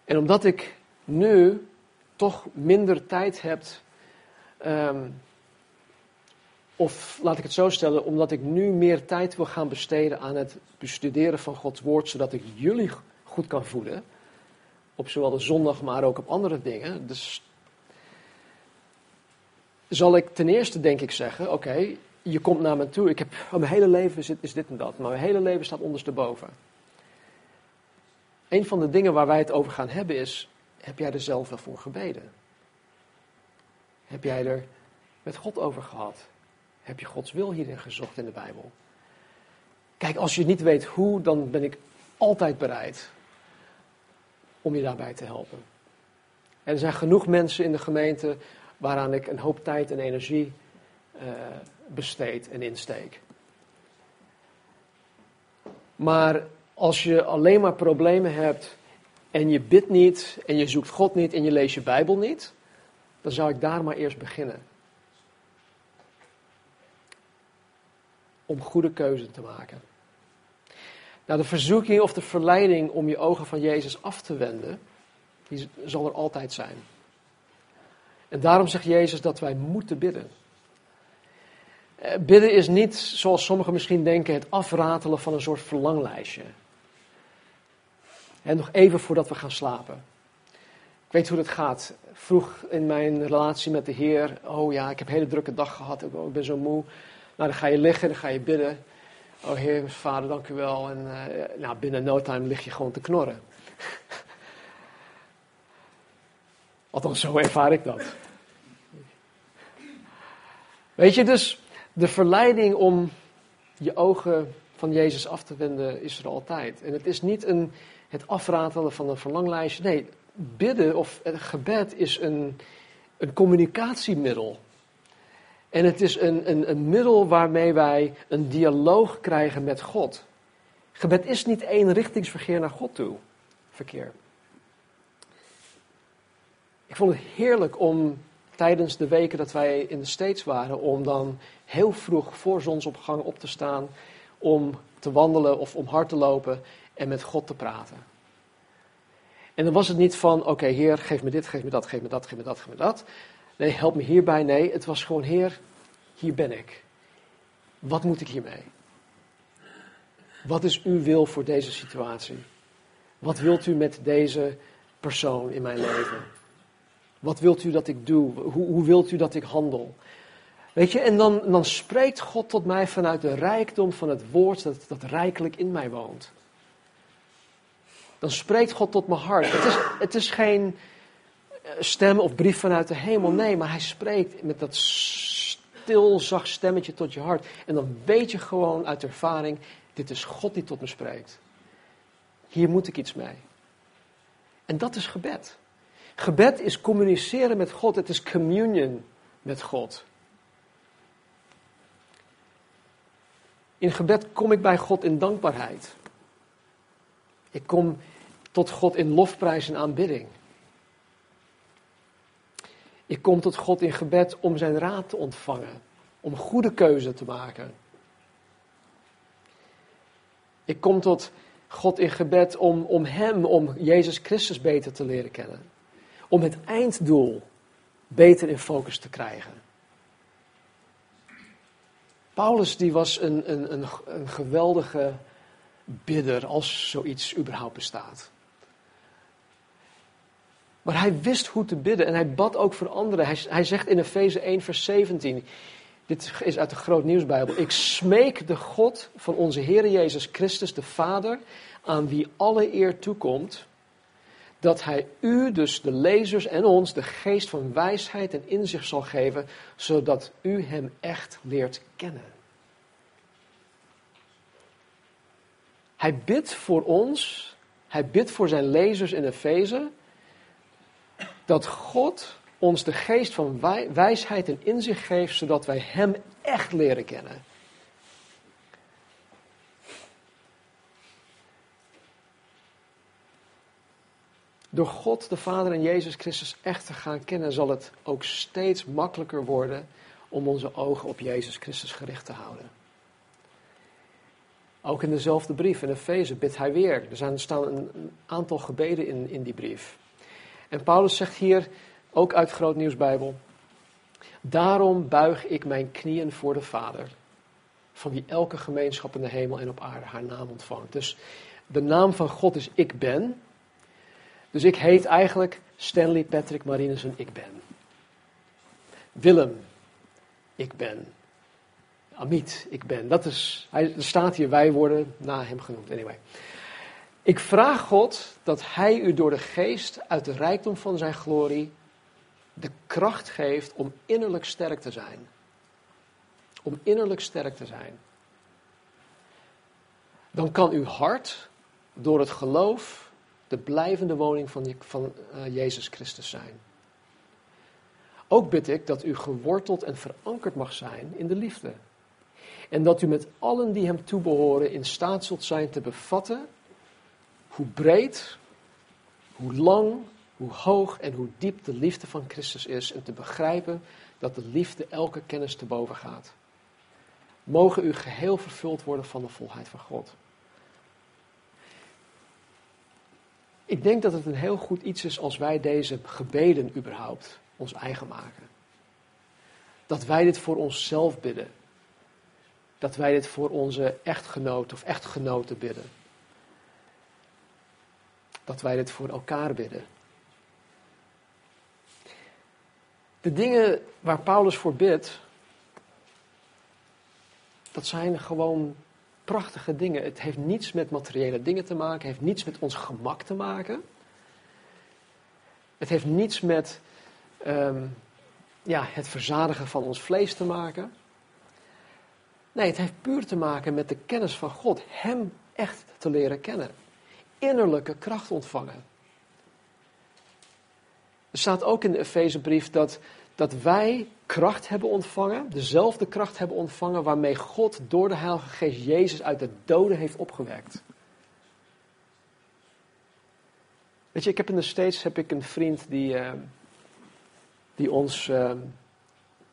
En omdat ik nu toch minder tijd heb, um, of laat ik het zo stellen, omdat ik nu meer tijd wil gaan besteden aan het bestuderen van Gods woord, zodat ik jullie goed kan voeden. Op zowel de zondag, maar ook op andere dingen. Dus zal ik ten eerste denk ik zeggen, oké, je komt naar me toe. Ik heb, oh, mijn hele leven is is dit en dat, maar mijn hele leven staat ondersteboven. Een van de dingen waar wij het over gaan hebben is, heb jij er zelf wel voor gebeden? Heb jij er met God over gehad? Heb je Gods wil hierin gezocht in de Bijbel? Kijk, als je niet weet hoe, dan ben ik altijd bereid om je daarbij te helpen. er zijn genoeg mensen in de gemeente waaraan ik een hoop tijd en energie uh, besteed en insteek. Maar als je alleen maar problemen hebt en je bidt niet en je zoekt God niet en je leest je Bijbel niet, dan zou ik daar maar eerst beginnen. Om goede keuzes te maken. Nou, de verzoeking of de verleiding om je ogen van Jezus af te wenden, die zal er altijd zijn. En daarom zegt Jezus dat wij moeten bidden. Eh, bidden is niet, zoals sommigen misschien denken, het afratelen van een soort verlanglijstje. En nog even voordat we gaan slapen. Ik weet hoe dat gaat. Vroeg in mijn relatie met de Heer, oh ja, ik heb een hele drukke dag gehad, ik ben zo moe. Nou, dan ga je liggen, dan ga je bidden. Oh Heer, Vader, dank u wel. En uh, nou, binnen no time lig je gewoon te knorren. Althans, zo ervaar ik dat. Weet je, dus de verleiding om je ogen van Jezus af te wenden is er altijd. En het is niet een, het afratelen van een verlanglijstje. Nee, bidden of gebed is een, een communicatiemiddel. En het is een, een, een middel waarmee wij een dialoog krijgen met God. Gebed is niet één richtingsverkeer naar God toe. Verkeer. Ik vond het heerlijk om tijdens de weken dat wij in de States waren, om dan heel vroeg voor zonsopgang op te staan, om te wandelen of om hard te lopen en met God te praten. En dan was het niet van, oké Heer, geef me dit, geef me dat, geef me dat, geef me dat, geef me dat. Nee, help me hierbij. Nee, het was gewoon, Heer, hier ben ik. Wat moet ik hiermee? Wat is uw wil voor deze situatie? Wat wilt u met deze persoon in mijn leven? Wat wilt u dat ik doe? Hoe, hoe wilt u dat ik handel? Weet je, en dan, dan spreekt God tot mij vanuit de rijkdom van het woord dat, dat rijkelijk in mij woont. Dan spreekt God tot mijn hart. Het is, het is geen stem of brief vanuit de hemel, nee, maar hij spreekt met dat stil, zacht stemmetje tot je hart. En dan weet je gewoon uit ervaring, dit is God die tot me spreekt. Hier moet ik iets mee. En dat is gebed. Gebed is communiceren met God, het is communion met God. In gebed kom ik bij God in dankbaarheid. Ik kom tot God in lofprijs en aanbidding. Ik kom tot God in gebed om zijn raad te ontvangen, om goede keuze te maken. Ik kom tot God in gebed om, om Hem, om Jezus Christus beter te leren kennen. Om het einddoel beter in focus te krijgen. Paulus die was een, een, een, een geweldige bidder, als zoiets überhaupt bestaat. Maar hij wist hoe te bidden en hij bad ook voor anderen. Hij, hij zegt in Efeze 1, vers 17. Dit is uit de Groot Nieuwsbijbel. Ik smeek de God van onze Heer Jezus Christus, de Vader, aan wie alle eer toekomt, dat Hij u, dus de lezers en ons, de geest van wijsheid en inzicht zal geven, zodat u Hem echt leert kennen. Hij bidt voor ons, hij bidt voor zijn lezers in Efeze, dat God ons de geest van wijsheid en inzicht geeft, zodat wij Hem echt leren kennen. Door God, de Vader en Jezus Christus echt te gaan kennen, zal het ook steeds makkelijker worden om onze ogen op Jezus Christus gericht te houden. Ook in dezelfde brief, in Efeze, bidt hij weer. Er, staan een aantal gebeden in, in die brief. En Paulus zegt hier, ook uit Groot Nieuwsbijbel, daarom buig ik mijn knieën voor de Vader, van wie elke gemeenschap in de hemel en op aarde haar naam ontvangt. Dus de naam van God is ik ben. Dus ik heet eigenlijk Stanley Patrick Marinussen, ik ben. Willem, ik ben. Amit, ik ben. Dat is, hij, er staat hier, wij worden na hem genoemd. Anyway. Ik vraag God dat Hij u door de geest uit de rijkdom van zijn glorie de kracht geeft om innerlijk sterk te zijn. Om innerlijk sterk te zijn. Dan kan uw hart door het geloof de blijvende woning van, van uh, Jezus Christus zijn. Ook bid ik dat u geworteld en verankerd mag zijn in de liefde. En dat u met allen die hem toebehoren in staat zult zijn te bevatten hoe breed, hoe lang, hoe hoog en hoe diep de liefde van Christus is en te begrijpen dat de liefde elke kennis te boven gaat. Mogen u geheel vervuld worden van de volheid van God. Ik denk dat het een heel goed iets is als wij deze gebeden überhaupt ons eigen maken. Dat wij dit voor onszelf bidden. dat wij dit voor onze echtgenoot of echtgenoten bidden. Dat wij dit voor elkaar bidden. De dingen waar Paulus voor bidt, dat zijn gewoon prachtige dingen. Het heeft niets met materiële dingen te maken, heeft niets met ons gemak te maken. Het heeft niets met ehm, ja, het verzadigen van ons vlees te maken. Nee, het heeft puur te maken met de kennis van God. Hem echt te leren kennen. Innerlijke kracht ontvangen. Er staat ook in de Efezebrief dat, dat wij kracht hebben ontvangen, dezelfde kracht hebben ontvangen waarmee God door de Heilige Geest Jezus uit de doden heeft opgewekt. Weet je, ik heb in de States heb ik een vriend die, uh, die ons uh,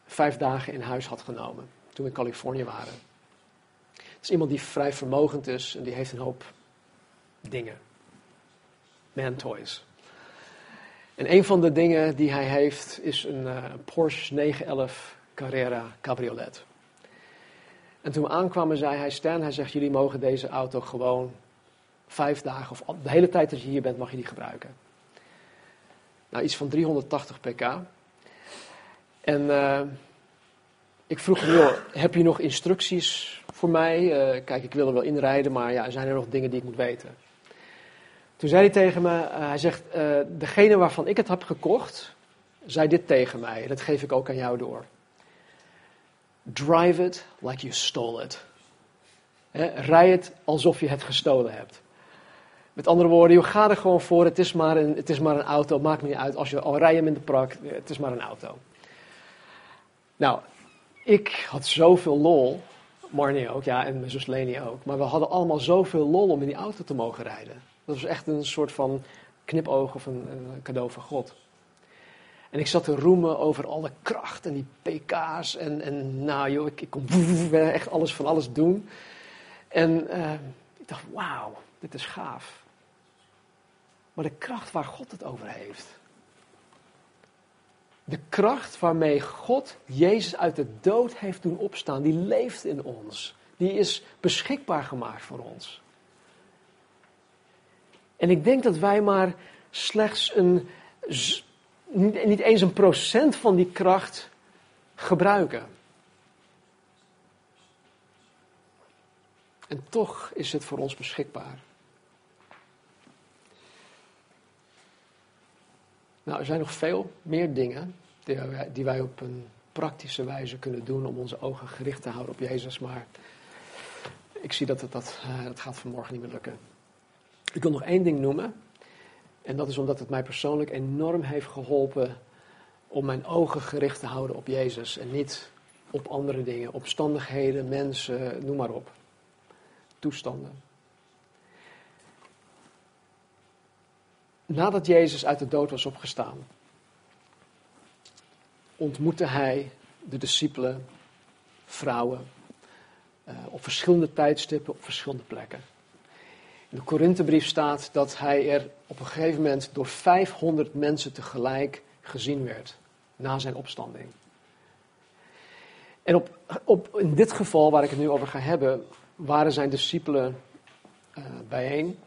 vijf dagen in huis had genomen toen we in Californië waren. Het is iemand die vrij vermogend is en die heeft een hoop dingen. Man toys. En een van de dingen die hij heeft is een uh, Porsche 911 Carrera cabriolet. En toen we aankwamen zei hij, Stan, hij zegt, jullie mogen deze auto gewoon vijf dagen of de hele tijd dat je hier bent mag je die gebruiken. Nou, iets van 380 pk. En uh, ik vroeg hem, heb je nog instructies voor mij? Uh, kijk, ik wil er wel inrijden, maar ja, zijn er nog dingen die ik moet weten? Toen zei hij tegen me, uh, hij zegt, uh, degene waarvan ik het heb gekocht, zei dit tegen mij. Dat geef ik ook aan jou door. Drive it like you stole it. Rij het alsof je het gestolen hebt. Met andere woorden, joh, ga er gewoon voor. Het is maar een, het is maar een auto. Maakt me niet uit. Als je al rij hem in de prak, het is maar een auto. Nou, ik had zoveel lol. Marnie ook, ja, en mijn zus Leni ook. Maar we hadden allemaal zoveel lol om in die auto te mogen rijden. Dat was echt een soort van knipoog of een, cadeau van God. En ik zat te roemen over alle kracht en die pk's. En, en nou joh, ik, ik kon echt alles van alles doen. En uh, ik dacht, wauw, dit is gaaf. Maar de kracht waar God het over heeft. De kracht waarmee God Jezus uit de dood heeft doen opstaan, die leeft in ons. Die is beschikbaar gemaakt voor ons. En ik denk dat wij maar slechts een, niet eens een procent van die kracht gebruiken. En toch is het voor ons beschikbaar. Nou, er zijn nog veel meer dingen die wij, die wij op een praktische wijze kunnen doen om onze ogen gericht te houden op Jezus. Maar ik zie dat het, dat, dat gaat vanmorgen niet meer lukken. Ik wil nog één ding noemen. En dat is omdat het mij persoonlijk enorm heeft geholpen om mijn ogen gericht te houden op Jezus en niet op andere dingen, omstandigheden, mensen, noem maar op. Toestanden. Nadat Jezus uit de dood was opgestaan, ontmoette hij de discipelen, vrouwen, uh, op verschillende tijdstippen, op verschillende plekken. In de Korinthebrief staat dat hij er op een gegeven moment door 500 mensen tegelijk gezien werd na zijn opstanding. En op, op, in dit geval waar ik het nu over ga hebben, waren zijn discipelen uh, bijeen.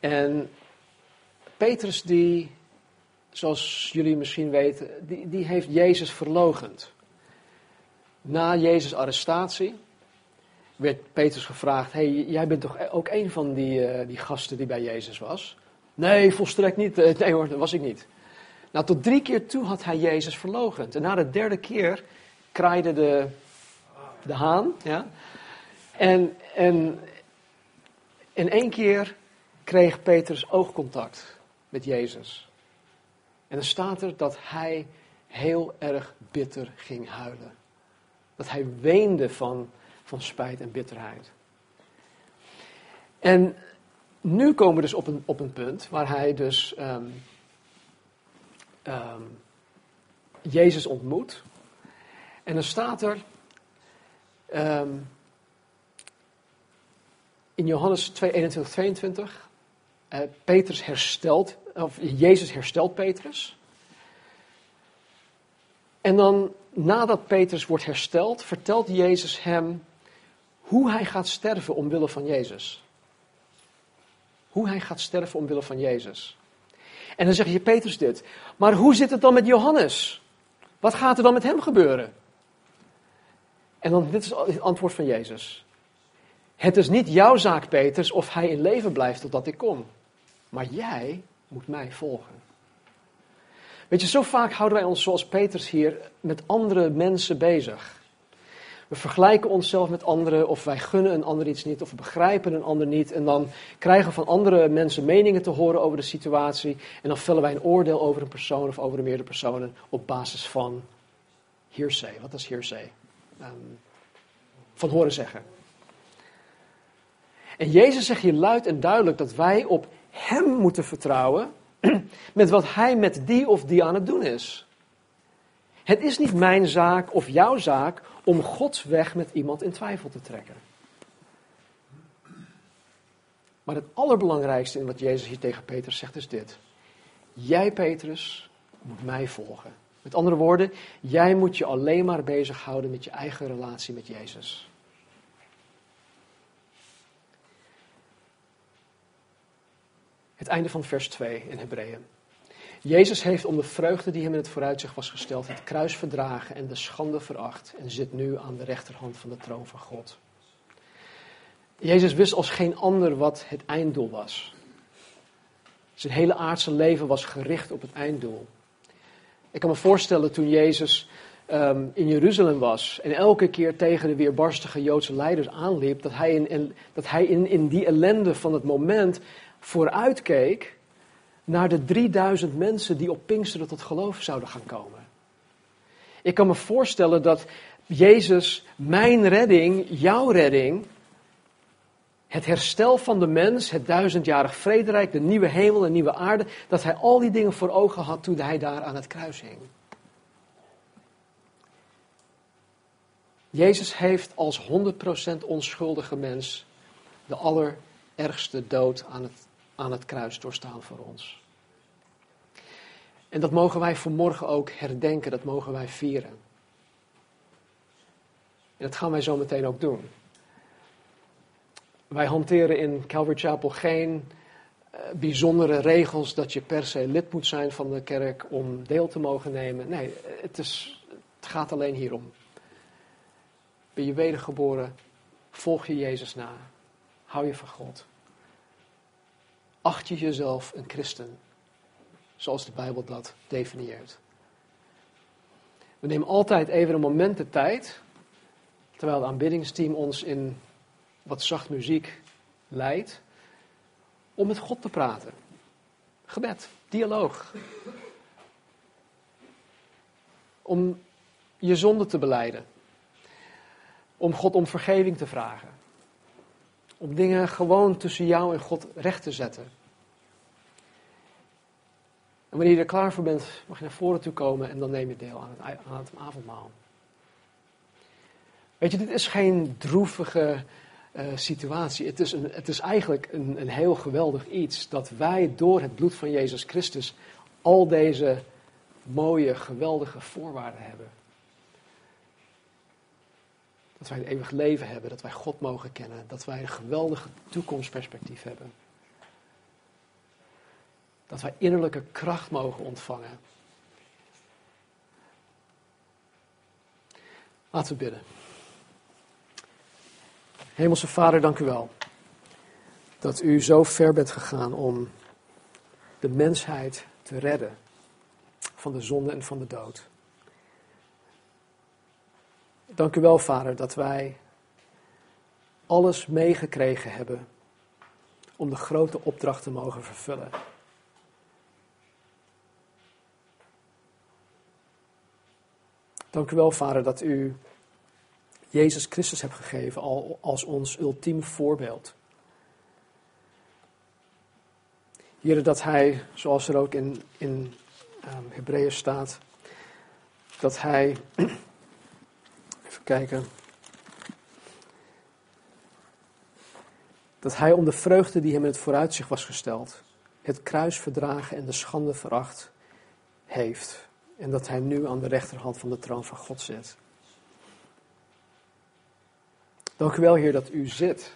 En Petrus die, zoals jullie misschien weten, die, die heeft Jezus verlogend. Na Jezus' arrestatie werd Petrus gevraagd: hey, jij bent toch ook een van die, uh, die gasten die bij Jezus was? Nee, volstrekt niet. Uh, nee hoor, dat was ik niet. Nou, tot drie keer toe had hij Jezus verlogend. En na de derde keer kraaide de, de haan. Ja? En, en in één keer kreeg Petrus oogcontact met Jezus. En dan staat er dat hij heel erg bitter ging huilen. Dat hij weende van van spijt en bitterheid. En nu komen we dus op een, op een punt waar hij dus um, um, Jezus ontmoet. En dan staat er um, in Johannes 2, 21, 22, uh, Petrus herstelt, of Jezus herstelt Petrus. En dan nadat Petrus wordt hersteld, vertelt Jezus hem hoe hij gaat sterven omwille van Jezus. Hoe hij gaat sterven omwille van Jezus. En dan zeg je Petrus dit. Maar hoe zit het dan met Johannes? Wat gaat er dan met hem gebeuren? En dan, dit is het antwoord van Jezus. Het is niet jouw zaak, Petrus, of hij in leven blijft totdat ik kom. Maar jij moet mij volgen. Weet je, zo vaak houden wij ons zoals Petrus hier met andere mensen bezig. We vergelijken onszelf met anderen, of wij gunnen een ander iets niet, of we begrijpen een ander niet. En dan krijgen we van andere mensen meningen te horen over de situatie. En dan vellen wij een oordeel over een persoon of over meerdere personen op basis van hearsay. Wat is hearsay? Um, van horen zeggen. En Jezus zegt hier luid en duidelijk dat wij op Hem moeten vertrouwen met wat Hij met die of die aan het doen is. Het is niet mijn zaak of jouw zaak om Gods weg met iemand in twijfel te trekken. Maar het allerbelangrijkste in wat Jezus hier tegen Petrus zegt is dit. Jij, Petrus, moet mij volgen. Met andere woorden, jij moet je alleen maar bezighouden met je eigen relatie met Jezus. Het einde van vers 2 in Hebreeën. Jezus heeft om de vreugde die hem in het vooruitzicht was gesteld, het kruis verdragen en de schande veracht en zit nu aan de rechterhand van de troon van God. Jezus wist als geen ander wat het einddoel was. Zijn hele aardse leven was gericht op het einddoel. Ik kan me voorstellen toen Jezus um, in Jeruzalem was en elke keer tegen de weerbarstige Joodse leiders aanliep, dat hij in, dat hij in, in die ellende van het moment vooruitkeek naar de 3000 mensen die op Pinksteren tot geloof zouden gaan komen. Ik kan me voorstellen dat Jezus, mijn redding, jouw redding, het herstel van de mens, het duizendjarig vrederijk, de nieuwe hemel en nieuwe aarde, dat hij al die dingen voor ogen had toen hij daar aan het kruis hing. Jezus heeft als 100% onschuldige mens de allerergste dood aan het aan het kruis doorstaan voor ons. En dat mogen wij vanmorgen ook herdenken, dat mogen wij vieren. En dat gaan wij zo meteen ook doen. Wij hanteren in Calvary Chapel geen uh, bijzondere regels dat je per se lid moet zijn van de kerk om deel te mogen nemen. Nee, het, is, het gaat alleen hierom. Ben je wedergeboren, volg je Jezus na, hou je van God acht je jezelf een christen, zoals de Bijbel dat definieert. We nemen altijd even een moment de tijd, terwijl het aanbiddingsteam ons in wat zacht muziek leidt, om met God te praten. Gebed, dialoog. Om je zonde te beleiden. Om God om vergeving te vragen. Om dingen gewoon tussen jou en God recht te zetten. En wanneer je er klaar voor bent, mag je naar voren toe komen en dan neem je deel aan het, aan het avondmaal. Weet je, dit is geen droevige uh, situatie. Het is, een, het is eigenlijk een, een heel geweldig iets dat wij door het bloed van Jezus Christus al deze mooie, geweldige voorwaarden hebben. Dat wij een eeuwig leven hebben, dat wij God mogen kennen, dat wij een geweldige toekomstperspectief hebben. Dat wij innerlijke kracht mogen ontvangen. Laten we bidden. Hemelse Vader, dank u wel. Dat u zo ver bent gegaan om de mensheid te redden van de zonde en van de dood. Dank u wel, Vader, dat wij alles meegekregen hebben om de grote opdracht te mogen vervullen. Dank u wel, Vader, dat u Jezus Christus hebt gegeven als ons ultieme voorbeeld. Heer, dat Hij, zoals er ook in, in um, Hebreeën staat, dat Hij kijken. Dat hij om de vreugde die hem in het vooruitzicht was gesteld, het kruis verdragen en de schande veracht heeft. En dat hij nu aan de rechterhand van de troon van God zit. Dank u wel, Heer, dat u zit.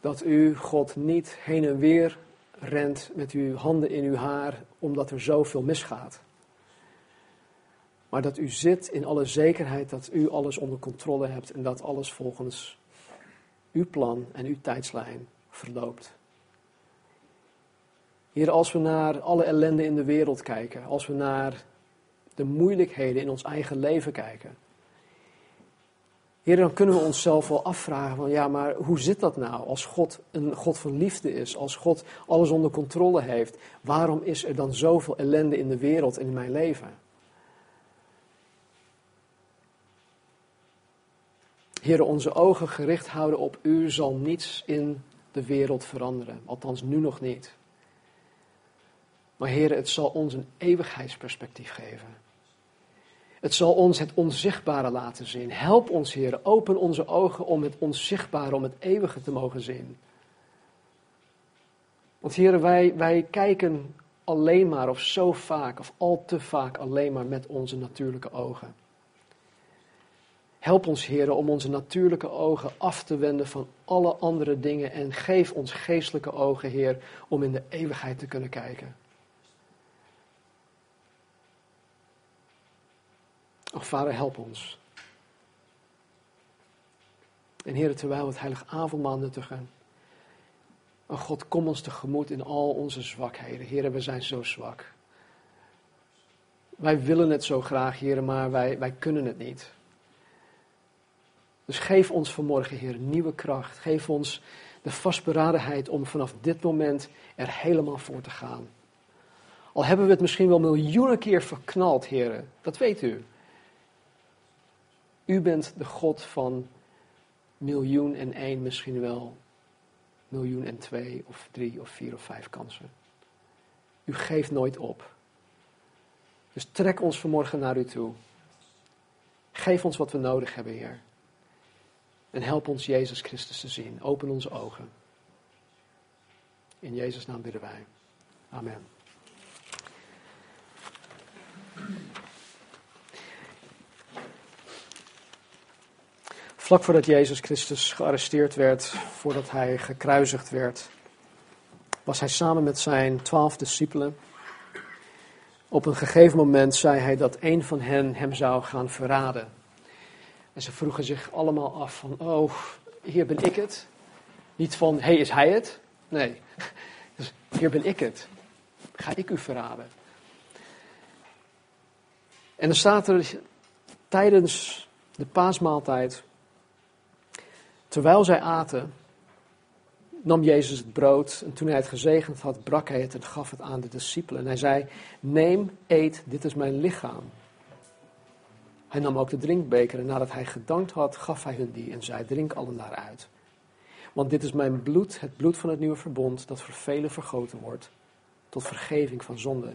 Dat u, God, niet heen en weer rent met uw handen in uw haar omdat er zoveel misgaat. Maar dat u zit in alle zekerheid dat u alles onder controle hebt en dat alles volgens uw plan en uw tijdslijn verloopt. Heer, als we naar alle ellende in de wereld kijken, als we naar de moeilijkheden in ons eigen leven kijken. Heer, dan kunnen we onszelf wel afvragen van ja, maar hoe zit dat nou als God een God van liefde is, als God alles onder controle heeft? Waarom is er dan zoveel ellende in de wereld en in mijn leven? Heer, onze ogen gericht houden op U zal niets in de wereld veranderen, althans nu nog niet. Maar Heer, het zal ons een eeuwigheidsperspectief geven. Het zal ons het onzichtbare laten zien. Help ons, Heer. Open onze ogen om het onzichtbare, om het eeuwige te mogen zien. Want Heer, wij, wij kijken alleen maar, of zo vaak, of al te vaak alleen maar met onze natuurlijke ogen. Help ons, Heer, om onze natuurlijke ogen af te wenden van alle andere dingen en geef ons geestelijke ogen, Heer, om in de eeuwigheid te kunnen kijken. Och, Vader, help ons. En Heer, terwijl we het heilige avondmaal nuttigen. Oh God, kom ons tegemoet in al onze zwakheden. Heer, we zijn zo zwak. Wij willen het zo graag, Heer, maar wij, wij kunnen het niet. Dus geef ons vanmorgen, Heer, nieuwe kracht. Geef ons de vastberadenheid om vanaf dit moment er helemaal voor te gaan. Al hebben we het misschien wel miljoenen keer verknald, Heer, dat weet u. U bent de God van miljoen en één, misschien wel miljoen en twee of drie of vier of vijf kansen. U geeft nooit op. Dus trek ons vanmorgen naar u toe. Geef ons wat we nodig hebben, Heer. En help ons Jezus Christus te zien. Open onze ogen. In Jezus' naam bidden wij. Amen. Vlak voordat Jezus Christus gearresteerd werd, voordat hij gekruisigd werd, was hij samen met zijn twaalf discipelen. Op een gegeven moment zei hij dat een van hen hem zou gaan verraden. En ze vroegen zich allemaal af van, oh, hier ben ik het. Niet van, hey, is hij het? Nee, dus hier ben ik het. Ga ik u verraden? En dan staat er tijdens de paasmaaltijd Terwijl zij aten, nam Jezus het brood en toen hij het gezegend had, brak hij het en gaf het aan de discipelen. En hij zei, neem, eet, dit is mijn lichaam. Hij nam ook de drinkbeker en nadat hij gedankt had, gaf hij hun die en zei, drink allen daaruit. Want dit is mijn bloed, het bloed van het nieuwe verbond, dat voor velen vergoten wordt, tot vergeving van zonde.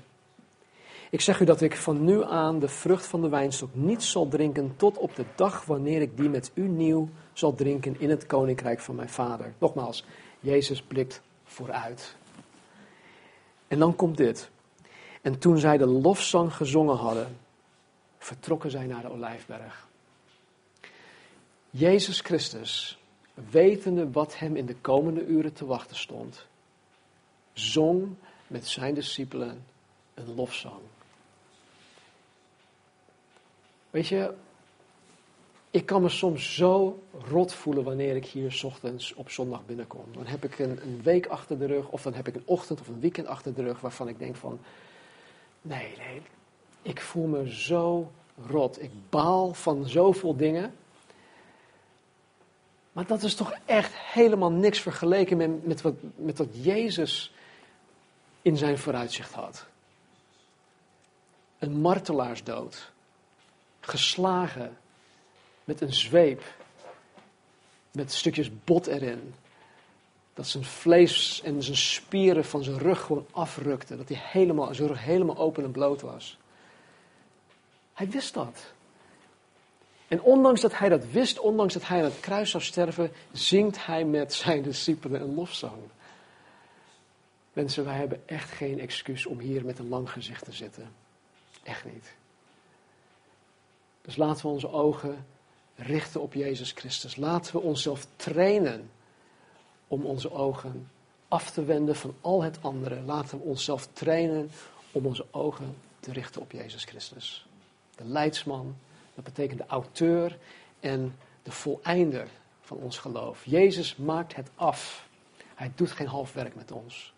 Ik zeg u dat ik van nu aan de vrucht van de wijnstok niet zal drinken tot op de dag wanneer ik die met u nieuw zal drinken in het koninkrijk van mijn vader. Nogmaals, Jezus blikt vooruit. En dan komt dit. En toen zij de lofzang gezongen hadden, vertrokken zij naar de olijfberg. Jezus Christus, wetende wat hem in de komende uren te wachten stond, zong met zijn discipelen een lofzang. Weet je, ik kan me soms zo rot voelen wanneer ik hier ochtends op zondag binnenkom. Dan heb ik een, een, week achter de rug, of dan heb ik een ochtend of een weekend achter de rug waarvan ik denk van, nee, nee, ik voel me zo rot. Ik baal van zoveel dingen. Maar dat is toch echt helemaal niks vergeleken met, met, wat, met wat Jezus in zijn vooruitzicht had. Een martelaarsdood geslagen met een zweep, met stukjes bot erin. Dat zijn vlees en zijn spieren van zijn rug gewoon afrukte. Dat hij helemaal, zijn rug helemaal open en bloot was. Hij wist dat. En ondanks dat hij dat wist, ondanks dat hij aan het kruis zou sterven, zingt hij met zijn discipelen een lofzang. Mensen, wij hebben echt geen excuus om hier met een lang gezicht te zitten. Echt niet. Dus laten we onze ogen richten op Jezus Christus. Laten we onszelf trainen om onze ogen af te wenden van al het andere. Laten we onszelf trainen om onze ogen te richten op Jezus Christus. De leidsman, dat betekent de auteur en de voleinder van ons geloof. Jezus maakt het af. Hij doet geen half werk met ons.